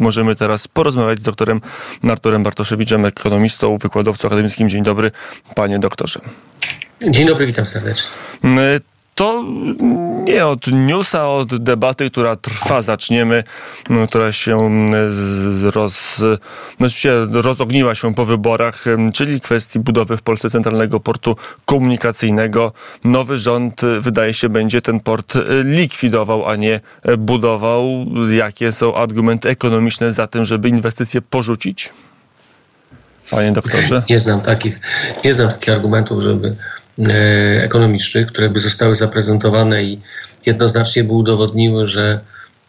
możemy teraz porozmawiać z doktorem Arturem Bartoszewiczem, ekonomistą, wykładowcą akademickim. Dzień dobry, panie doktorze. Dzień dobry, witam serdecznie. Y, to nie od newsa, od debaty, która trwa, zaczniemy, no, która się roz, no, rozogniła się po wyborach, czyli kwestii budowy w Polsce Centralnego Portu Komunikacyjnego. Nowy rząd, wydaje się, będzie ten port likwidował, a nie budował. Jakie są argumenty ekonomiczne za tym, żeby inwestycje porzucić? Panie doktorze? Nie znam takich, nie znam takich argumentów, żeby ekonomicznych, które by zostały zaprezentowane i jednoznacznie by udowodniły, że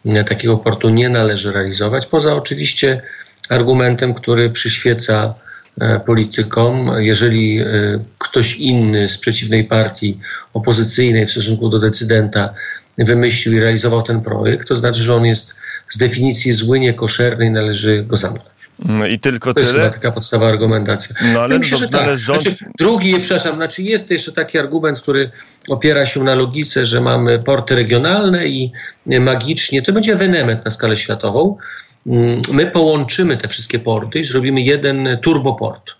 e, takiego portu nie należy realizować, poza oczywiście argumentem, który przyświeca e, politykom, jeżeli ktoś inny z przeciwnej partii opozycyjnej w stosunku do decydenta wymyślił i realizował ten projekt, to znaczy, że on jest z definicji zły, niekoszerny i należy go zamknąć. No i tylko to tyle. jest taka podstawowa argumentacja. No ale myślę, że tak. rząd... znaczy, drugi, przepraszam, znaczy jest jeszcze taki argument, który opiera się na logice, że mamy porty regionalne i magicznie, to będzie ewenement na skalę światową. Mm, my połączymy te wszystkie porty i zrobimy jeden turboport.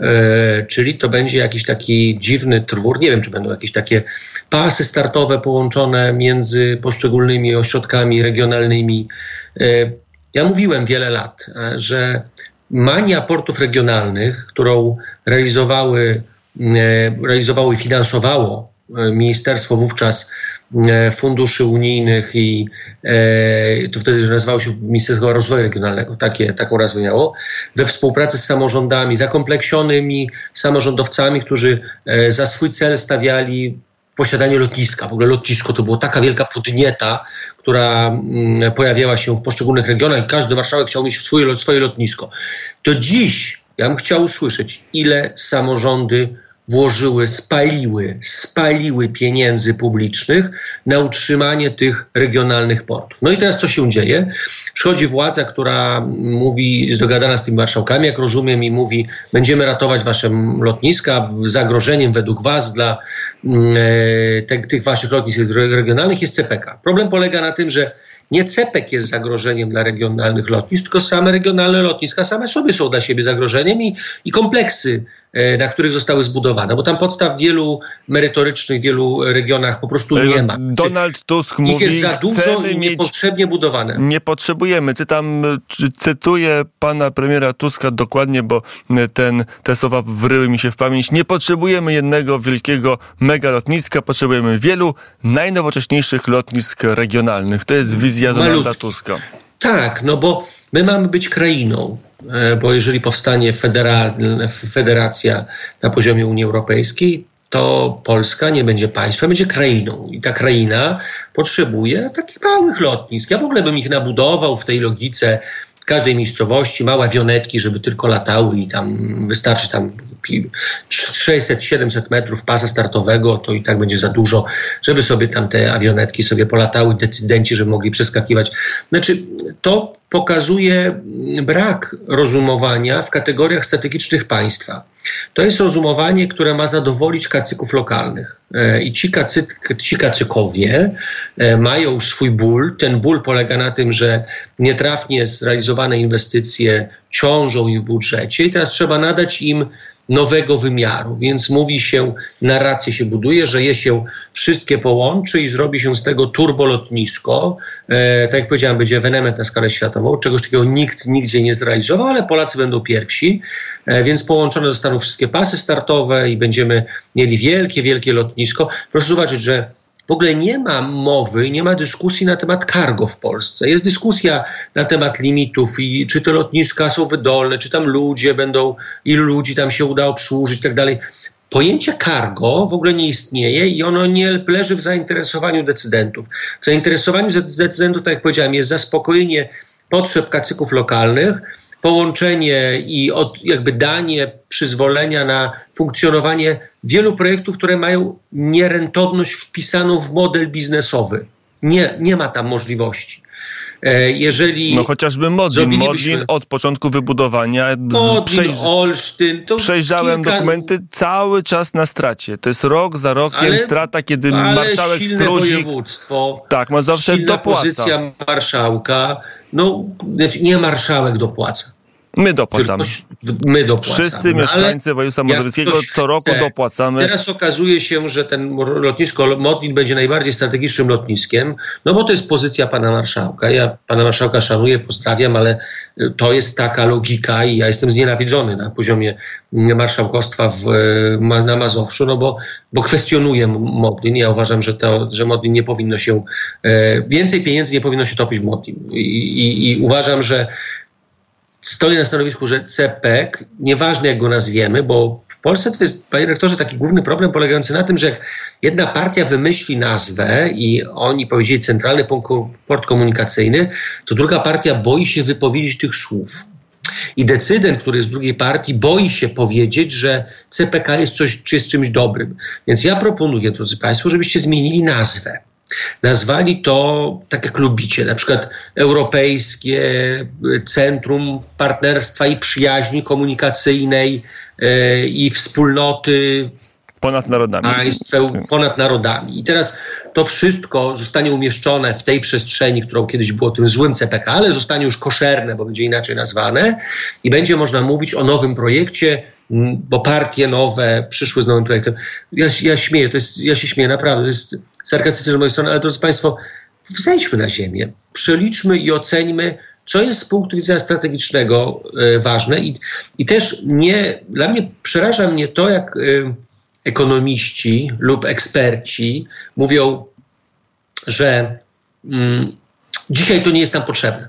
E, czyli to będzie jakiś taki dziwny twór. Nie wiem, czy będą jakieś takie pasy startowe połączone między poszczególnymi ośrodkami regionalnymi. E, ja mówiłem wiele lat, e, że mania portów regionalnych, którą realizowały, e, realizowało i finansowało e, ministerstwo wówczas funduszy unijnych i to wtedy nazywało się Ministerstwo Rozwoju Regionalnego, takie, taką nazwę miało, we współpracy z samorządami, zakompleksionymi samorządowcami, którzy za swój cel stawiali posiadanie lotniska. W ogóle lotnisko to było taka wielka podnieta, która mm, pojawiała się w poszczególnych regionach i każdy marszałek chciał mieć swoje, swoje lotnisko. To dziś ja bym chciał usłyszeć, ile samorządy włożyły, spaliły, spaliły pieniędzy publicznych na utrzymanie tych regionalnych portów. No i teraz co się dzieje? Przychodzi władza, która mówi, jest dogadana z tymi marszałkami, jak rozumiem, i mówi, będziemy ratować wasze lotniska, zagrożeniem według was dla mm, e, te, tych waszych lotnisk regionalnych jest CPK. Problem polega na tym, że nie CEPEK jest zagrożeniem dla regionalnych lotnisk, tylko same regionalne lotniska same sobie są dla siebie zagrożeniem i, i kompleksy na których zostały zbudowane, bo tam podstaw w wielu merytorycznych, w wielu regionach po prostu nie ma. Donald Tusk mówi, Ich jest za dużo i niepotrzebnie budowane. Nie potrzebujemy. Cytam, cytuję pana premiera Tuska dokładnie, bo ten, te słowa wryły mi się w pamięć. Nie potrzebujemy jednego wielkiego megalotniska, potrzebujemy wielu najnowocześniejszych lotnisk regionalnych. To jest wizja Malutki. Donalda Tuska. Tak, no bo my mamy być krainą E, bo jeżeli powstanie federa, federacja na poziomie Unii Europejskiej, to Polska nie będzie państwem, będzie krainą. I ta kraina potrzebuje takich małych lotnisk. Ja w ogóle bym ich nabudował w tej logice każdej miejscowości, małe awionetki, żeby tylko latały i tam wystarczy tam 600-700 metrów pasa startowego, to i tak będzie za dużo, żeby sobie tam te awionetki sobie polatały, decydenci, żeby mogli przeskakiwać. Znaczy, to pokazuje brak rozumowania w kategoriach strategicznych państwa. To jest rozumowanie, które ma zadowolić kacyków lokalnych. E, I ci, kacy, ci kacykowie e, mają swój ból. Ten ból polega na tym, że nietrafnie zrealizowane inwestycje ciążą im w budżecie i teraz trzeba nadać im nowego wymiaru. Więc mówi się, narrację się buduje, że je się wszystkie połączy i zrobi się z tego turbolotnisko. E, tak jak powiedziałem, będzie ewenement na skalę światową. Czegoś takiego nikt nigdzie nie zrealizował, ale Polacy będą pierwsi. E, więc połączone zostaną wszystkie pasy startowe i będziemy mieli wielkie, wielkie lotnisko. Proszę zobaczyć, że w ogóle nie ma mowy, nie ma dyskusji na temat cargo w Polsce. Jest dyskusja na temat limitów i czy te lotniska są wydolne, czy tam ludzie będą, ilu ludzi tam się uda obsłużyć i tak dalej. Pojęcie cargo w ogóle nie istnieje i ono nie leży w zainteresowaniu decydentów. W zainteresowaniu decydentów, tak jak powiedziałem, jest zaspokojenie potrzeb kacyków lokalnych, połączenie i od, jakby danie przyzwolenia na funkcjonowanie wielu projektów, które mają nierentowność wpisaną w model biznesowy. Nie, nie ma tam możliwości. E, jeżeli no chociażby Modlin, Modlin od początku wybudowania Modlin, przejrz... Olsztyn, to przejrzałem kilka... dokumenty cały czas na stracie. To jest rok za rokiem ale, strata, kiedy marszałek Struzik województwo, tak, ma zawsze dopłaca. pozycja marszałka, no znaczy nie marszałek dopłaca My dopłacamy. My dopłacamy. Wszyscy mieszkańcy województwa mazowieckiego co roku chce. dopłacamy. Teraz okazuje się, że ten lotnisko Modlin będzie najbardziej strategicznym lotniskiem, no bo to jest pozycja pana marszałka. Ja pana marszałka szanuję, pozdrawiam, ale y, to jest taka logika i ja jestem znienawidzony na poziomie marszałkostwa w, na Mazowszu, no bo, bo kwestionuję Modlin. Ja uważam, że, to, że Modlin nie powinno się, e, więcej pieniędzy nie powinno się topić w Modlin. I, i, i uważam, że stoi na stanowisku, że CPEK, nieważne jak go nazwiemy, bo w Polsce to jest, panie rektorze, taki główny problem polegający na tym, że jak jedna partia wymyśli nazwę i oni powiedzieli centralny port komunikacyjny, to druga partia boi się wypowiedzieć tych słów. I decydent, który jest z drugiej partii, boi się powiedzieć, że CPK jest, coś, czy jest czymś dobrym. Więc ja proponuję, drodzy Państwo, żebyście zmienili nazwę. Nazwali to, tak jak lubicie, na przykład Europejskie Centrum Partnerstwa i Przyjaźni Komunikacyjnej e, i Wspólnoty Ponad narodami. Państw, ponad narodami. I teraz to wszystko zostanie umieszczone w tej przestrzeni, którą kiedyś było tym złym CPK, ale zostanie już koszerne, bo będzie inaczej nazwane i będzie można mówić o nowym projekcie, bo partie nowe przyszły z nowym projektem. Ja, ja śmieję, to jest, ja się śmieję, naprawdę, to jest sarkastyczne z mojej strony, ale drodzy Państwo, zejdźmy na ziemię, przeliczmy i oceńmy, co jest z punktu widzenia strategicznego e, ważne i, i też nie, dla mnie przeraża mnie to, jak e, ekonomiści lub eksperci mówią, że mm, dzisiaj to nie jest nam potrzebne.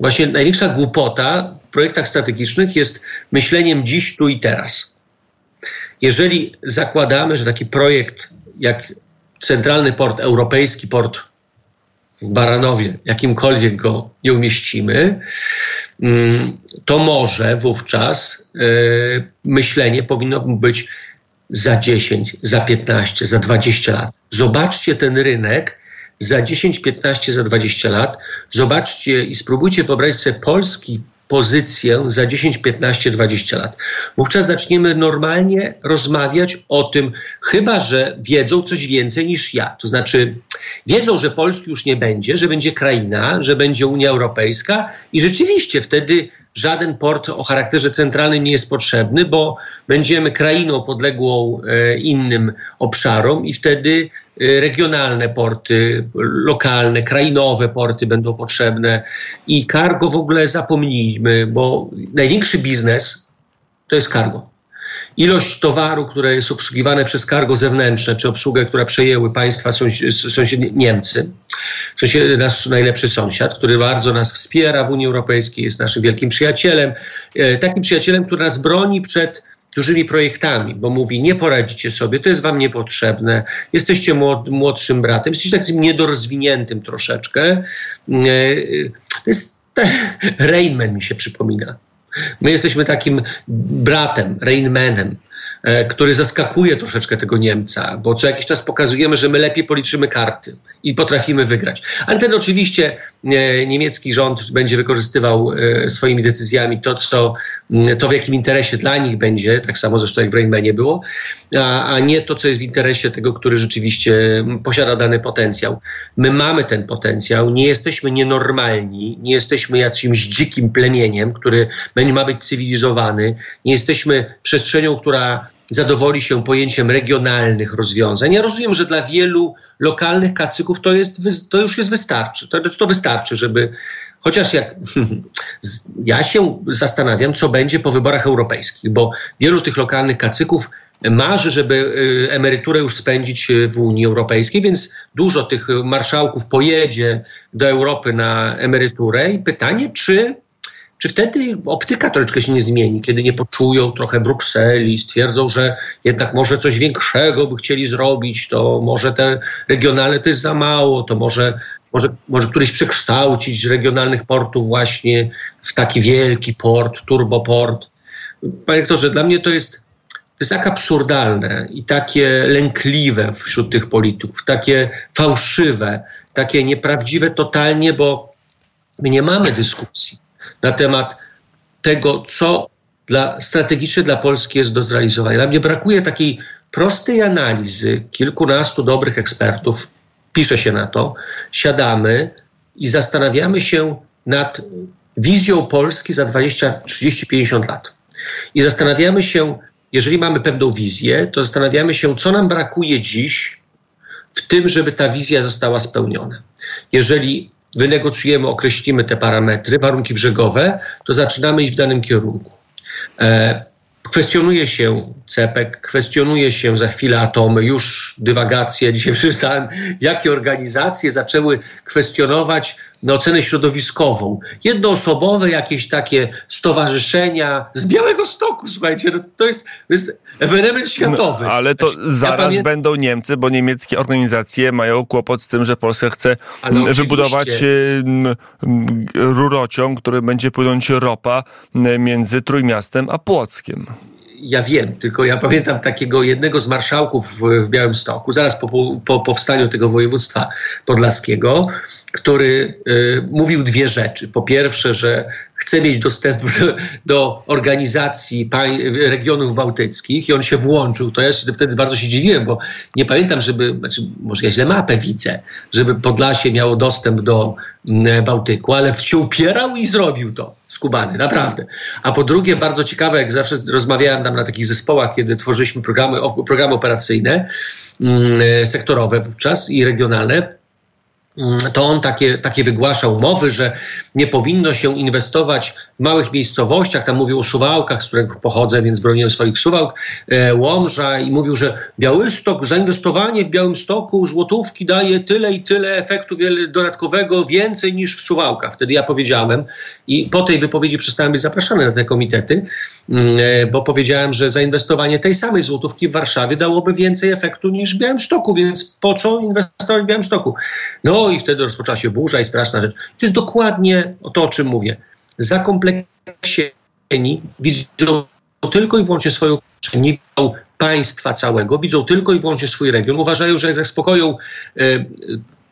Właśnie największa głupota w projektach strategicznych jest myśleniem dziś, tu i teraz. Jeżeli zakładamy, że taki projekt jak Centralny Port Europejski, port w Baranowie, jakimkolwiek go nie umieścimy, mm, to może wówczas yy, myślenie powinno być za 10, za 15, za 20 lat. Zobaczcie ten rynek za 10, 15, za 20 lat. Zobaczcie i spróbujcie wyobrazić sobie polski pozycję za 10, 15, 20 lat. Wówczas zaczniemy normalnie rozmawiać o tym, chyba że wiedzą coś więcej niż ja. To znaczy, wiedzą, że Polski już nie będzie, że będzie kraina, że będzie Unia Europejska i rzeczywiście wtedy żaden port o charakterze centralnym nie jest potrzebny, bo będziemy krainą podległą e, innym obszarom i wtedy regionalne porty, lokalne, krainowe porty będą potrzebne. I cargo w ogóle zapomnijmy, bo największy biznes to jest cargo. Ilość towaru, które jest obsługiwane przez cargo zewnętrzne, czy obsługę, która przejęły państwa sąsiednie Niemcy, sensie nasz najlepszy sąsiad, który bardzo nas wspiera w Unii Europejskiej, jest naszym wielkim przyjacielem, e, takim przyjacielem, który nas broni przed dużymi projektami, bo mówi, nie poradzicie sobie, to jest wam niepotrzebne, jesteście młodszym bratem, jesteście takim niedorozwiniętym troszeczkę. E, to jest Rainman mi się przypomina. My jesteśmy takim bratem, Rainmanem, e, który zaskakuje troszeczkę tego Niemca, bo co jakiś czas pokazujemy, że my lepiej policzymy karty i potrafimy wygrać. Ale ten oczywiście e, niemiecki rząd będzie wykorzystywał e, swoimi decyzjami to, co, to w jakim interesie dla nich będzie, tak samo zresztą jak w Rainmanie było, a, a nie to, co jest w interesie tego, który rzeczywiście posiada dany potencjał. My mamy ten potencjał, nie jesteśmy nienormalni, nie jesteśmy jakimś dzikim plemieniem, który ma być cywilizowany, nie jesteśmy przestrzenią, która zadowoli się pojęciem regionalnych rozwiązań. Ja rozumiem, że dla wielu lokalnych kacyków to, jest, to już jest wystarczy. To, to wystarczy, żeby Chociaż jak ja się zastanawiam, co będzie po wyborach europejskich, bo wielu tych lokalnych kacyków marzy, żeby y, emeryturę już spędzić y, w Unii Europejskiej, więc dużo tych marszałków pojedzie do Europy na emeryturę i pytanie, czy czy wtedy optyka troszeczkę się nie zmieni, kiedy nie poczują trochę Brukseli, stwierdzą, że jednak może coś większego by chcieli zrobić, to może te regionalne to jest za mało, to może, może, może któryś przekształcić z regionalnych portów właśnie w taki wielki port, turboport. Panie rektorze, dla mnie to jest, to jest tak absurdalne i takie lękliwe wśród tych polityków, takie fałszywe, takie nieprawdziwe totalnie, bo My nie mamy dyskusji na temat tego, co dla, strategicznie dla Polski jest do zrealizowania. Nam nie brakuje takiej prostej analizy kilkunastu dobrych ekspertów, pisze się na to, siadamy i zastanawiamy się nad wizją Polski za 20, 30, 50 lat. I zastanawiamy się, jeżeli mamy pewną wizję, to zastanawiamy się, co nam brakuje dziś w tym, żeby ta wizja została spełniona. Jeżeli wynegocjujemy, określimy te parametry, warunki brzegowe, to zaczynamy iść w danym kierunku. E, kwestionuje się CEPEK, kwestionuje się za chwilę atomy, już dywagacje. Dzisiaj przeczytałem, jakie organizacje zaczęły kwestionować no, ocenę środowiskową. Jednoosobowe jakieś takie stowarzyszenia z Białego Stoku, słuchajcie, no, to, jest, to jest ewenement światowy. No, ale to znaczy, zaraz ja będą Niemcy, bo niemieckie organizacje mają kłopot z tym, że Polska chce wybudować rurociąg, który będzie płynąć ropa między Trójmiastem a Płockiem ja wiem, tylko ja pamiętam takiego jednego z marszałków w, w Białymstoku, zaraz po, po powstaniu tego województwa podlaskiego, który y, mówił dwie rzeczy. Po pierwsze, że chce mieć dostęp do, organizacji regionów bałtyckich i on się włączył. To ja wtedy bardzo się dziwiłem, bo nie pamiętam, żeby, znaczy może ja źle mapę widzę, żeby Podlasie miało dostęp do mm, Bałtyku, ale się upierał i zrobił to skubany, naprawdę. A po drugie, bardzo ciekawe, jak zawsze rozmawiałem tam na takich zespołach, kiedy tworzyliśmy programy, programy operacyjne, mm, sektorowe wówczas i regionalne, to on takie, takie wygłasza umowy, że nie powinno się inwestować w małych miejscowościach. Tam mówił o Suwałkach, z których pochodzę, więc broniłem swoich Suwałk, e, Łomża i mówił, że Białystok, zainwestowanie w Białymstoku złotówki daje tyle i tyle efektu dodatkowego, więcej niż w Suwałkach. Wtedy ja powiedziałem i po tej wypowiedzi przestałem być zapraszany na te komitety, mm, e, bo powiedziałem, że zainwestowanie tej samej złotówki w Warszawie dałoby więcej efektu niż w Białymstoku, więc po co inwestować w Białymstoku? No i wtedy rozpoczęła się burza i straszna rzecz. To jest dokładnie to, o czym mówię. Zakompleksieni widzą tylko i wyłącznie swoją nie widzą państwa całego, widzą tylko i wyłącznie swój region. Uważają, że jak zaspokoją y,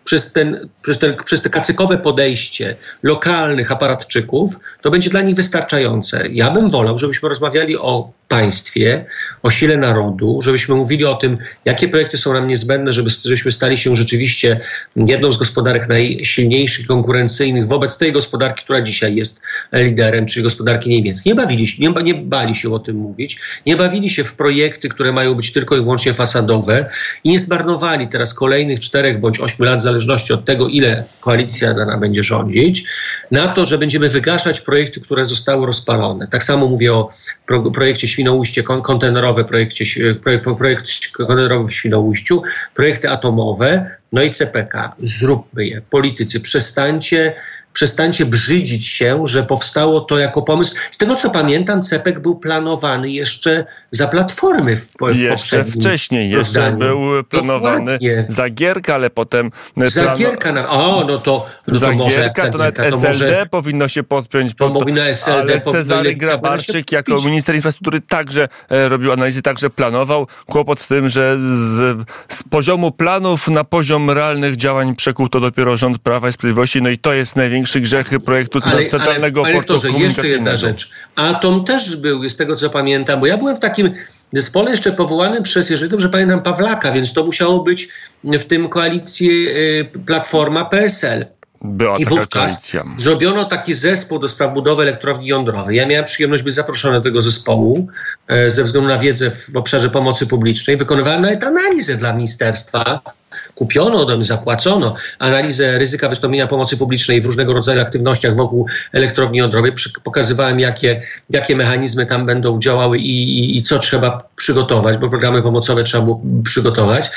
przez, ten, przez, ten, przez te kacykowe podejście lokalnych aparatczyków, to będzie dla nich wystarczające. Ja bym wolał, żebyśmy rozmawiali o państwie, o sile narodu, żebyśmy mówili o tym, jakie projekty są nam niezbędne, żeby, żebyśmy stali się rzeczywiście jedną z gospodarek najsilniejszych, konkurencyjnych wobec tej gospodarki, która dzisiaj jest liderem, czyli gospodarki niemieckiej. Nie bawili się, nie, nie bali się o tym mówić, nie bawili się w projekty, które mają być tylko i wyłącznie fasadowe i nie zmarnowali teraz kolejnych czterech bądź ośmiu lat, w zależności od tego, ile koalicja dana będzie rządzić, na to, że będziemy wygaszać projekty, które zostały rozpalone. Tak samo mówię o pro, projekcie Świnoujście kontenerowe, projekcie, projekt, projekt kontenerowy w Świnoujściu, projekty atomowe, no i CPK. Zróbmy je. Politycy, przestańcie przestańcie brzydzić się, że powstało to jako pomysł. Z tego co pamiętam, CEPEK był planowany jeszcze za platformy w, w Jeszcze wcześniej, jeszcze był planowany Dokładnie. Zagierka, ale potem... Zagierka, na, o, no to... No Zagierka, to, to nawet to SLD może, powinno się podpiąć. To pod, powinno SLD... Ale Cezary Grabarczyk jako minister infrastruktury także e, robił analizy, także planował. Kłopot w tym, że z, z poziomu planów na poziom realnych działań przekuł to dopiero rząd Prawa i Sprawiedliwości, no i to jest największy grzechy projektu ale, centralnego ale, portu komunikacyjnego. jeszcze jedna rzecz. Atom też był, z tego co pamiętam, bo ja byłem w takim zespole jeszcze powołanym przez, jeżeli dobrze pamiętam, Pawlaka, więc to musiało być w tym koalicji y, Platforma PSL. Była I wówczas koalicja. zrobiono taki zespół do spraw budowy elektrowni jądrowej. Ja miałem przyjemność być zaproszony do tego zespołu e, ze względu na wiedzę w obszarze pomocy publicznej. Wykonywałem nawet analizę dla ministerstwa kupiono ode mnie, zapłacono analizę ryzyka wystąpienia pomocy publicznej w różnego rodzaju aktywnościach wokół elektrowni jądrowej. Pokazywałem, jakie, jakie mechanizmy tam będą działały i, i, i co trzeba przygotować, bo programy pomocowe trzeba było przygotować.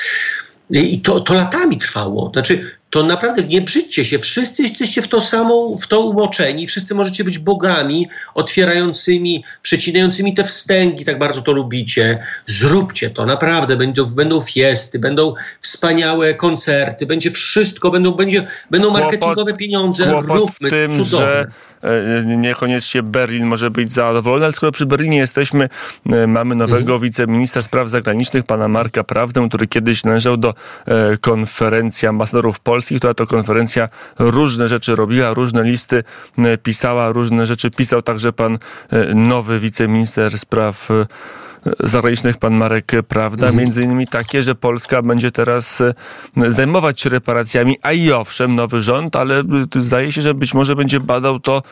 I to, to latami trwało. Znaczy, to naprawdę nie brzydźcie się. Wszyscy jesteście w to samo, w to umoczeni. Wszyscy możecie być bogami otwierającymi, przecinającymi te wstęgi, tak bardzo to lubicie. Zróbcie to, naprawdę. Będą, będą fiesty, będą wspaniałe koncerty, będzie wszystko, będą, będzie, będą marketingowe pieniądze. Róbmy, tym, cudowne. że niekoniecznie Berlin może być zadowolony, ale skoro przy Berlinie jesteśmy, mamy nowego mhm. wiceministra spraw zagranicznych, pana Marka Prawdę, który kiedyś należał do konferencji ambasadorów polskich, która to konferencja różne rzeczy robiła, różne listy pisała, różne rzeczy pisał także pan nowy wiceminister spraw zagranicznych, pan Marek Prawda, mhm. między innymi takie, że Polska będzie teraz e, zajmować się reparacjami, a i owszem, nowy rząd, ale e, zdaje się, że być może będzie badał to,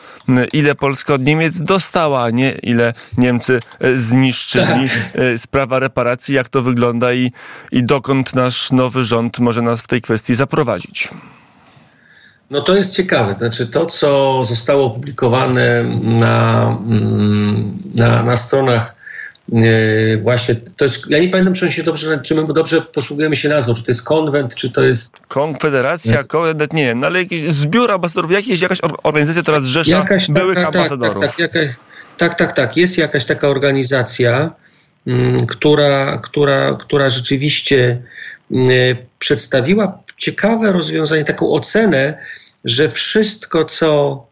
ile Polska od Niemiec dostała, a nie ile Niemcy e, zniszczyli. Tak. Sprawa reparacji, jak to wygląda i, i dokąd nasz nowy rząd może nas w tej kwestii zaprowadzić. No to jest ciekawe. Znaczy to, co zostało opublikowane na, mm, na, na stronach E, właśnie, to jest, ja nie pamiętam, czy on się dobrze, czy my dobrze posługujemy się nazwą, czy to jest konwent, czy to jest... Konfederacja, konwent, nie wiem, no ale jakiś zbiór ambasadorów, jakaś, jakaś organizacja teraz rzesza jakaś byłych taka, ambasadorów. Tak tak, tak, tak, tak, tak, jest jakaś taka organizacja, m, mm, która, która, która rzeczywiście m, mm, przedstawiła ciekawe rozwiązanie, taką ocenę, że wszystko, co E,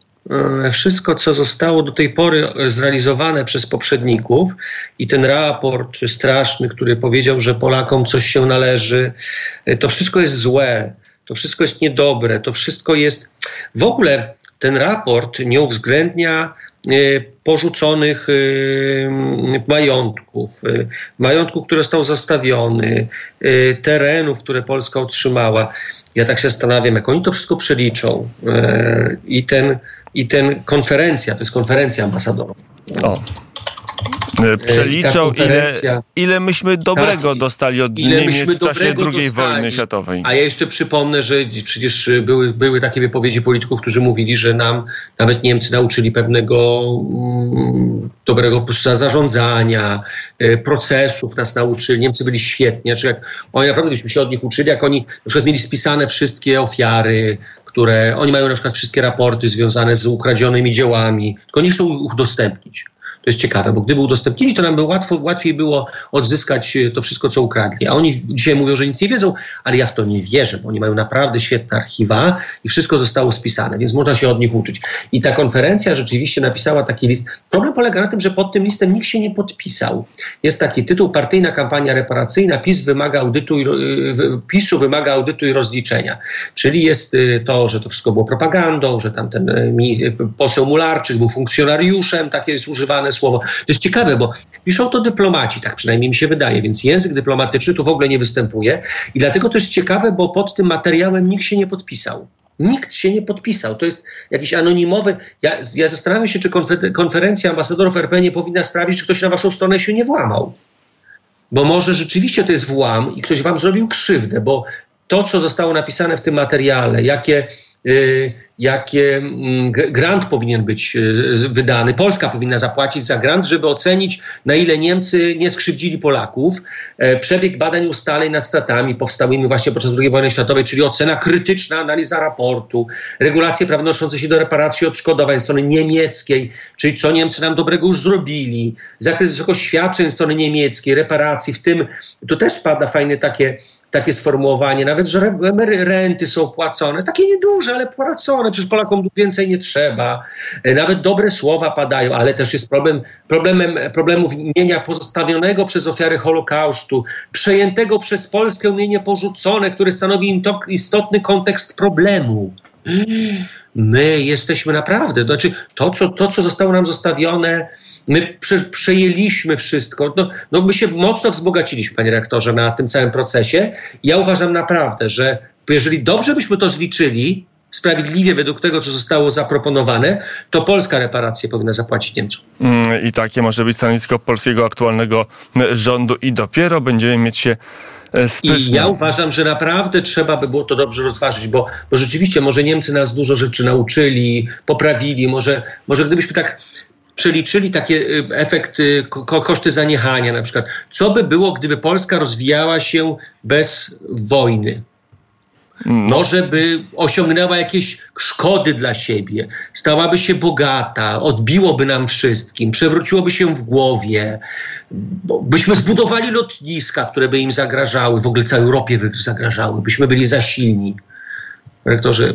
wszystko, co zostało do tej pory zrealizowane przez poprzedników i ten raport straszny, który powiedział, że Polakom coś się należy, e, to wszystko jest złe, to wszystko jest niedobre, to wszystko jest. W ogóle ten raport nie uwzględnia e, porzuconych majątków, majątku, który został zastawiony, terenów, które Polska otrzymała. Ja tak się zastanawiam, jak oni to wszystko przeliczą i ten i ten konferencja, to jest konferencja ambasadorów. O. E, przeliczał, ile, ile myśmy dobrego tak, dostali od Niemiec w czasie II wojny światowej. A ja jeszcze przypomnę, że przecież były, były takie wypowiedzi polityków, którzy mówili, że nam nawet Niemcy nauczyli pewnego mm, dobrego zarządzania, e, procesów nas nauczyli. Niemcy byli świetni. Znaczy jak oni naprawdę byśmy się od nich uczyli, jak oni na przykład mieli spisane wszystkie ofiary, które oni mają na przykład wszystkie raporty związane z ukradzionymi dziełami, tylko nie chcą ich udostępnić. To jest ciekawe, bo gdyby udostępnili, to nam by łatwo, łatwiej było odzyskać e, to wszystko, co ukradli. A oni dzisiaj mówią, że nic nie wiedzą, ale ja w to nie wierzę, bo oni mają naprawdę świetne archiwa i wszystko zostało spisane, więc można się od nich uczyć. I ta konferencja rzeczywiście napisała taki list. Problem polega na tym, że pod tym listem nikt się nie podpisał. Jest taki tytuł Partyjna kampania reparacyjna, PiS wymaga audytu i, e, PiSu wymaga audytu i rozliczenia. Czyli jest e, to, że to wszystko było propagandą, że tam ten poseł Mularczyk był funkcjonariuszem, takie jest używane słowo. To jest ciekawe, bo piszą to dyplomaci, tak przynajmniej mi się wydaje, więc język dyplomatyczny tu w ogóle nie występuje. I dlatego jest ciekawe, bo pod tym materiałem nikt się nie podpisał. Nikt się nie podpisał. To jest jakiś anonimowy. Ja, ja zastanawiam się, czy konferencja ambasadorów RP nie powinna sprawić, czy ktoś na waszą stronę się nie włamał. Bo może rzeczywiście to jest włam i ktoś wam zrobił krzywdę, bo to, co zostało napisane w tym materiale, jakie Y, jakie mm, grant powinien być y, wydany. Polska powinna zapłacić za grant, żeby ocenić, na ile Niemcy nie skrzywdzili Polaków. E, przebieg badań ustaleń nad stratami powstałymi właśnie podczas II wojny światowej, czyli ocena krytyczna, analiza raportu, regulacje prawne odnoszące się do reparacji odszkodowań strony niemieckiej, czyli co Niemcy nam dobrego już zrobili, zakres wysokości świadczeń strony niemieckiej, reparacji, w tym, tu też pada fajne takie takie sformułowanie, nawet, że renty są płacone, takie nieduże, ale płacone, przecież Polakom więcej nie trzeba. E, nawet dobre słowa padają, ale też jest problem, problemem, problemów mienia pozostawionego przez ofiary Holokaustu, przejętego przez Polskę mienie porzucone, które stanowi istotny kontekst problemu. My jesteśmy naprawdę, to znaczy to, co, to, co zostało nam zostawione, My prze, przejęliśmy wszystko. No, no my się mocno wzbogaciliśmy, panie rektorze, na tym całym procesie. Ja uważam naprawdę, że jeżeli dobrze byśmy to zliczyli, sprawiedliwie według tego, co zostało zaproponowane, to Polska reparacje powinna zapłacić Niemcom. Mm, I takie może być stanowisko polskiego aktualnego rządu i dopiero będziemy mieć się Spyszne. I ja uważam, że naprawdę trzeba by było to dobrze rozważyć, bo, bo rzeczywiście może Niemcy nas dużo rzeczy nauczyli, poprawili, może, może gdybyśmy tak przeliczyli takie y, efekty, koszty zaniechania na przykład. Co by było, gdyby Polska rozwijała się bez wojny? No. Może by osiągnęła jakieś szkody dla siebie, stałaby się bogata, odbiłoby nam wszystkim, przewróciłoby się w głowie, byśmy zbudowali lotniska, które by im zagrażały, w ogóle całej Europie zagrażały, byśmy byli za silni. Rektorze,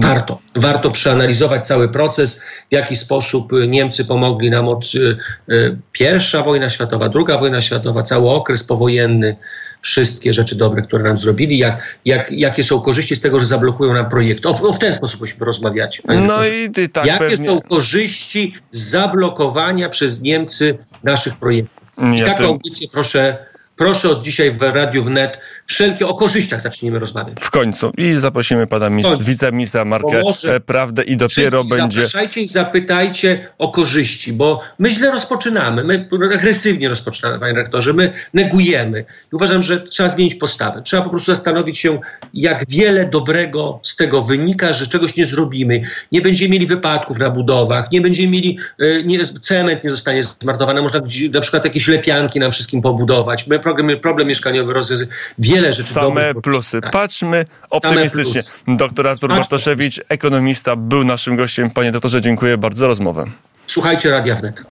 Warto. Warto przeanalizować cały proces, w jaki sposób Niemcy pomogli nam od y, y, pierwsza wojna światowa, druga wojna światowa, cały okres powojenny, wszystkie rzeczy dobre, które nam zrobili, jak, jak, jakie są korzyści z tego, że zablokują nam projekt. O, o w ten sposób musimy rozmawiać. No i ty, tak jakie pewnie... są korzyści zablokowania przez Niemcy naszych projektów? I Ja taką to- audycję proszę, proszę od dzisiaj w Radiu Wnet wszelkie o korzyściach zacznijmy rozmawiać. W końcu. I zaprosimy pana mis- wiceministra Markę e, Prawdę i dopiero będzie... Zapraszajcie i zapytajcie o korzyści, bo my źle rozpoczynamy, my agresywnie rozpoczynamy, panie rektorze, my negujemy. I uważam, że trzeba zmienić postawę. Trzeba po prostu zastanowić się, jak wiele dobrego z tego wynika, że czegoś nie zrobimy. Nie będziemy mieli wypadków na budowach, nie będziemy mieli, e, nie, cement nie zostanie zmarnowany, można na przykład jakieś lepianki nam wszystkim pobudować. My problem, problem mieszkaniowy rozwiązać. Wiele rzeczy Same dobrych. plusy. Tak. Patrzmy optymistycznie. Doktor Artur Patrzmy Bartoszewicz, ekonomista, był naszym gościem. Panie doktorze, dziękuję bardzo za rozmowę. Słuchajcie Radia Wnet.